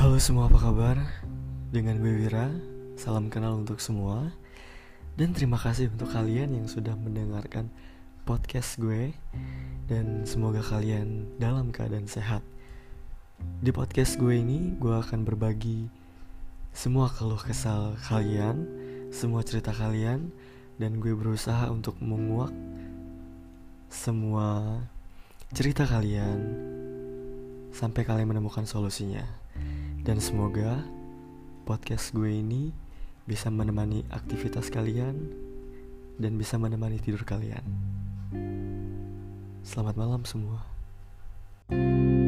Halo semua apa kabar? Dengan gue Wira, salam kenal untuk semua. Dan terima kasih untuk kalian yang sudah mendengarkan podcast gue. Dan semoga kalian dalam keadaan sehat. Di podcast gue ini gue akan berbagi semua keluh kesal kalian Semua cerita kalian Dan gue berusaha untuk menguak semua cerita kalian Sampai kalian menemukan solusinya dan semoga podcast gue ini bisa menemani aktivitas kalian dan bisa menemani tidur kalian. Selamat malam semua. thank you